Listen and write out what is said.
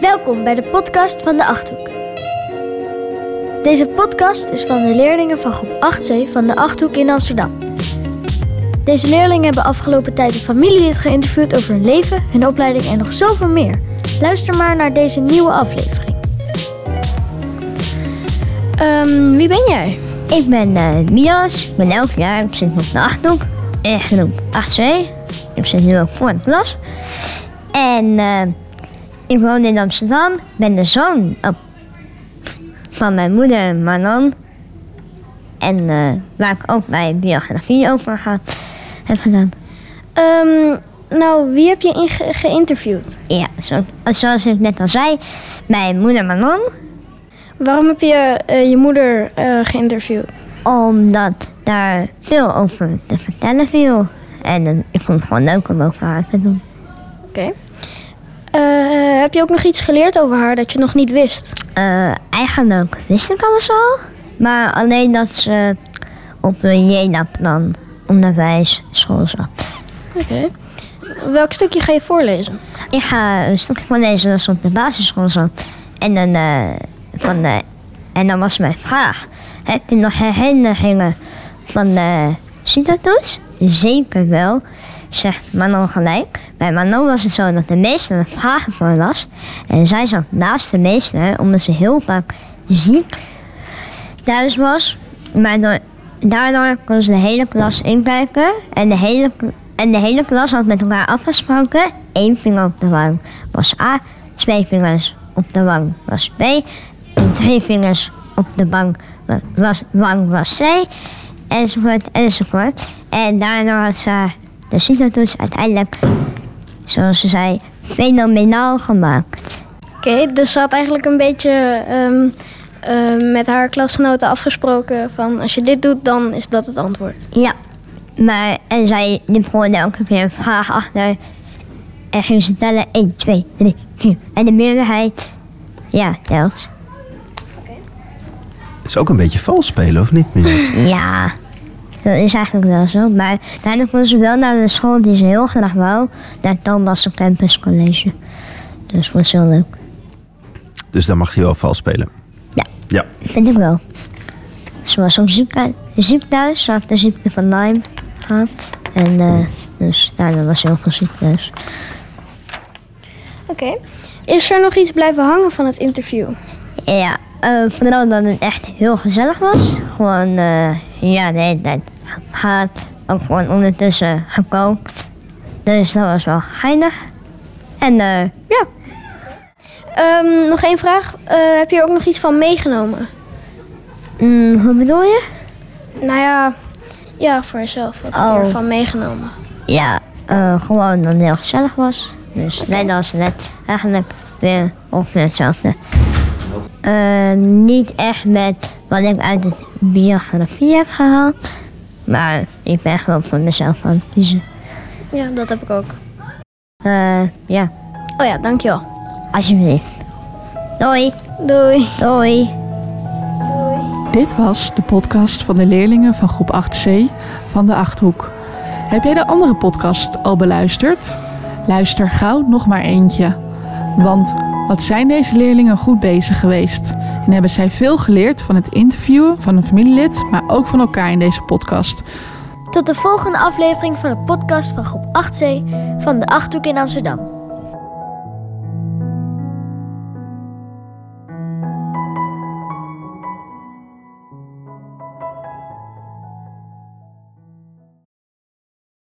Welkom bij de podcast van de Achthoek. Deze podcast is van de leerlingen van groep 8C van de Achthoek in Amsterdam. Deze leerlingen hebben afgelopen tijd een familielid geïnterviewd over hun leven, hun opleiding en nog zoveel meer. Luister maar naar deze nieuwe aflevering. Ehm, wie ben jij? Ik ben eh Mias, ik ben 11 jaar, ik zit op de Achthoek, in groep 8C. Ik zit nu ook voor de klas. En eh, ik woon in Amsterdam, ben de zoon ook van mijn moeder Manon. En eh, waar ik ook mijn biografie over gehad, heb gedaan. Ehm, nou, wie heb je in ge- geïnterviewd? Ja, zo, zoals ik net al zei, mijn moeder Manon. Waarom heb je eh, je moeder eh, geïnterviewd? Omdat daar veel over te vertellen viel. En ik vond het gewoon leuk om over haar te doen. Oké. Heb je ook nog iets geleerd over haar dat je nog niet wist? Eh, eigenlijk wist ik alles al. Maar alleen dat ze op een JENA-plan onderwijsschool zat. Oké. Welk stukje ga je voorlezen? Ik ga een stukje van lezen dat ze op de basisschool zat. En dan, eh, van de, en dan was mijn vraag. Heb je nog herinneringen van de CITO-toets? Zeker wel, zegt Manon gelijk. Bij Manon was het zo dat de meester een vragen voor las. En zij zat naast de meester omdat ze heel vaak ziek thuis was. Maar door, daardoor kon ze de hele klas inkijken. En de hele, en de hele klas had met elkaar afgesproken. Eén vinger op de wang was A. Twee vingers op de wang was B. En twee vingers op de wa- was, wang was C. Enzovoort, enzovoort. En daardoor had ze de CITO-toets uiteindelijk, zoals ze zei, fenomenaal gemaakt. Oké, dus ze had eigenlijk een beetje ehm, eh, met haar klasgenoten afgesproken van als je dit doet, dan is dat het antwoord. Ja, maar en zij liep gewoon elke keer een vraag achter. En ging ze tellen 1, 2, 3, 4. En de meerderheid, ja, telt. is ook een beetje vals spelen, of niet meer? Ja, dat is eigenlijk wel zo. Maar uiteindelijk was ze wel naar de school die ze heel graag wou. Naar Thomas Campus College. Dus vond ze heel leuk. Dus dan mag je wel vals spelen. Ja. Ja. Vind ik wel. Ze was ook ziek, uit- ziek thuis. Ze had de ziekte van Lyme gehad. En eh, dus daardoor was ze heel veel ziek thuis. Oké. Is er nog iets blijven hangen van het interview? Ja, eh, vooral dat het echt heel gezellig was. Gewoon, eh, ja, de hele tijd gepraat. Ook gewoon ondertussen gekookt. Dus dat was wel geinig. En eh, ja, Ehm, nog één vraag. Eh, heb je er ook nog iets van meegenomen? Mm, hoe bedoel je? Nou ja, ja, voor jezelf. Wat heb je Oh. ervan meegenomen? Ja, eh, gewoon dat het heel gezellig was. Dus net als net, eigenlijk weer ongeveer hetzelfde. Niet echt met wat ik uit de biografie heb gehaald. Maar ik ben gewoon voor mezelf aan het kiezen. Ja, dat heb ik ook. Eh, ja, Oh ja, dankjewel. alsjeblieft. Doei, Doei. doei. Dit was de podcast van de leerlingen van groep 8C van de Achthoek. Heb jij de andere podcast al beluisterd? Luister gauw nog maar eentje. Want wat zijn deze leerlingen goed bezig geweest? En hebben zij veel geleerd van het interviewen van een familielid, maar ook van elkaar in deze podcast. Tot de volgende aflevering van de podcast van groep 8C van de Achthoek in Amsterdam.